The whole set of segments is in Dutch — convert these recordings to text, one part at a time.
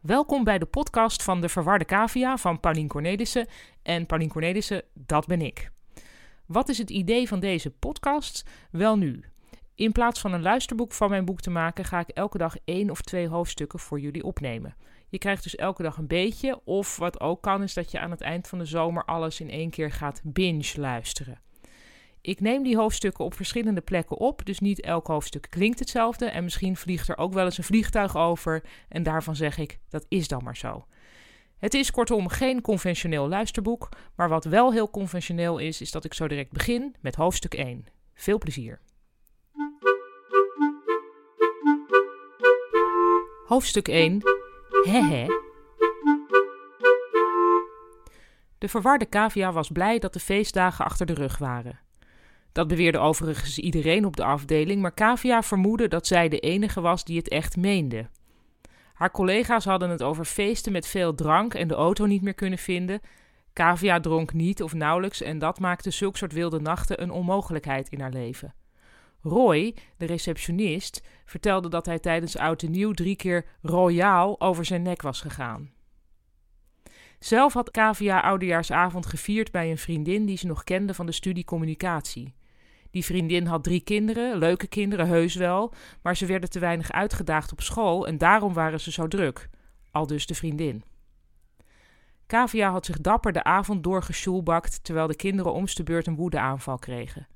Welkom bij de podcast van de Verwarde Cavia van Paulien Cornelissen. En Paulien Cornelissen, dat ben ik. Wat is het idee van deze podcast? Wel nu. In plaats van een luisterboek van mijn boek te maken, ga ik elke dag één of twee hoofdstukken voor jullie opnemen. Je krijgt dus elke dag een beetje, of wat ook kan, is dat je aan het eind van de zomer alles in één keer gaat binge luisteren. Ik neem die hoofdstukken op verschillende plekken op, dus niet elk hoofdstuk klinkt hetzelfde. En misschien vliegt er ook wel eens een vliegtuig over en daarvan zeg ik, dat is dan maar zo. Het is kortom geen conventioneel luisterboek, maar wat wel heel conventioneel is, is dat ik zo direct begin met hoofdstuk 1. Veel plezier. Hoofdstuk 1. Hehe. De verwarde cavia was blij dat de feestdagen achter de rug waren. Dat beweerde overigens iedereen op de afdeling, maar Kavia vermoedde dat zij de enige was die het echt meende. Haar collega's hadden het over feesten met veel drank en de auto niet meer kunnen vinden. Kavia dronk niet of nauwelijks en dat maakte zulk soort wilde nachten een onmogelijkheid in haar leven. Roy, de receptionist, vertelde dat hij tijdens oud en nieuw drie keer royaal over zijn nek was gegaan. Zelf had Kavia oudejaarsavond gevierd bij een vriendin die ze nog kende van de studie communicatie. Die vriendin had drie kinderen, leuke kinderen heus wel, maar ze werden te weinig uitgedaagd op school en daarom waren ze zo druk. Al dus de vriendin. Kavia had zich dapper de avond doorgesjoelbakt, terwijl de kinderen omste beurt een woedeaanval kregen.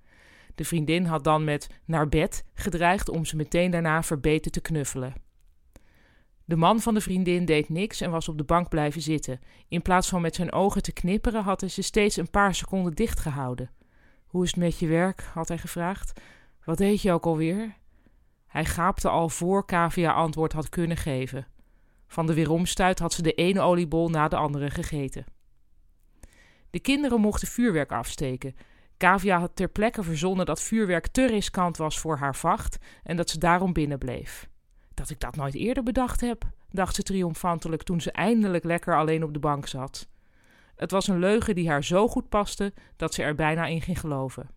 De vriendin had dan met naar bed gedreigd om ze meteen daarna verbeten te knuffelen. De man van de vriendin deed niks en was op de bank blijven zitten. In plaats van met zijn ogen te knipperen, had hij ze steeds een paar seconden dichtgehouden. Hoe is het met je werk? had hij gevraagd. Wat deed je ook alweer? Hij gaapte al voor Kavia antwoord had kunnen geven. Van de weeromstuit had ze de ene oliebol na de andere gegeten. De kinderen mochten vuurwerk afsteken. Kavia had ter plekke verzonnen dat vuurwerk te riskant was voor haar vacht en dat ze daarom binnen bleef. Dat ik dat nooit eerder bedacht heb, dacht ze triomfantelijk toen ze eindelijk lekker alleen op de bank zat. Het was een leugen die haar zo goed paste dat ze er bijna in ging geloven.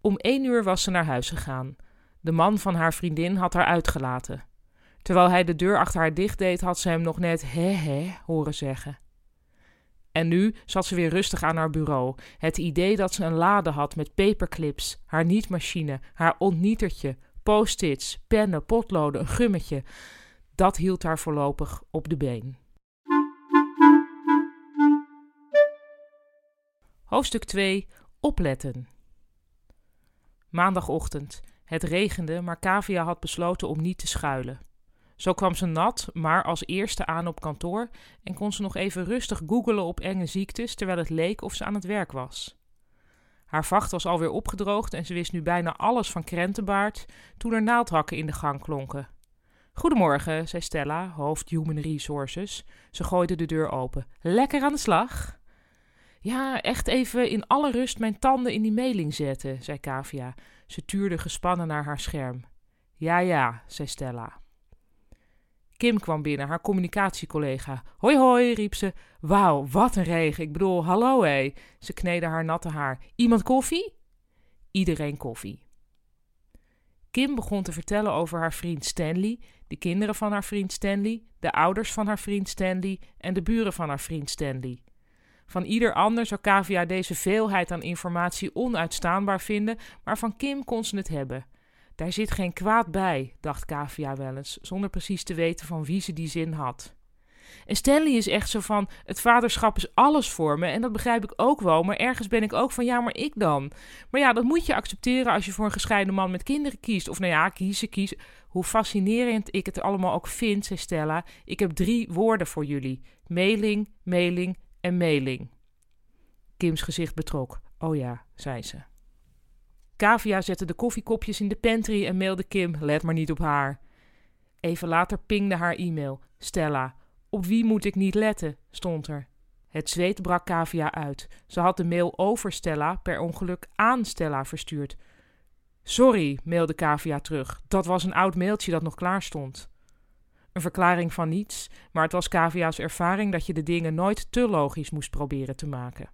Om één uur was ze naar huis gegaan. De man van haar vriendin had haar uitgelaten. Terwijl hij de deur achter haar dicht deed, had ze hem nog net hè hè horen zeggen. En nu zat ze weer rustig aan haar bureau. Het idee dat ze een lade had met paperclips, haar nietmachine, haar ontnietertje, post-its, pennen, potloden, een gummetje, dat hield haar voorlopig op de been. Hoofdstuk 2: Opletten. Maandagochtend. Het regende, maar Kavia had besloten om niet te schuilen. Zo kwam ze nat, maar als eerste aan op kantoor en kon ze nog even rustig googelen op enge ziektes terwijl het leek of ze aan het werk was. Haar vacht was alweer opgedroogd en ze wist nu bijna alles van krentenbaard toen er naaldhakken in de gang klonken. Goedemorgen, zei Stella, hoofd Human Resources. Ze gooide de deur open. Lekker aan de slag? Ja, echt even in alle rust mijn tanden in die mailing zetten, zei Kavia. Ze tuurde gespannen naar haar scherm. Ja, ja, zei Stella. Kim kwam binnen, haar communicatiecollega. Hoi, hoi, riep ze. Wauw, wat een regen. Ik bedoel, hallo hé. Ze kneedde haar natte haar. Iemand koffie? Iedereen koffie. Kim begon te vertellen over haar vriend Stanley, de kinderen van haar vriend Stanley, de ouders van haar vriend Stanley en de buren van haar vriend Stanley. Van ieder ander zou Kavia deze veelheid aan informatie onuitstaanbaar vinden, maar van Kim kon ze het hebben. Daar zit geen kwaad bij, dacht Kavia wel eens, zonder precies te weten van wie ze die zin had. En Stanley is echt zo van: het vaderschap is alles voor me. En dat begrijp ik ook wel. Maar ergens ben ik ook van: ja, maar ik dan. Maar ja, dat moet je accepteren als je voor een gescheiden man met kinderen kiest. Of nou ja, kiezen, kiezen. Hoe fascinerend ik het allemaal ook vind, zei Stella. Ik heb drie woorden voor jullie: mailing, mailing en mailing. Kims gezicht betrok. Oh ja, zei ze. Kavia zette de koffiekopjes in de pantry en mailde Kim: let maar niet op haar. Even later pingde haar e-mail. Stella. Op wie moet ik niet letten? stond er. Het zweet brak Kavia uit. Ze had de mail over Stella per ongeluk aan Stella verstuurd. Sorry, mailde Kavia terug. Dat was een oud mailtje dat nog klaar stond. Een verklaring van niets, maar het was Kavia's ervaring dat je de dingen nooit te logisch moest proberen te maken.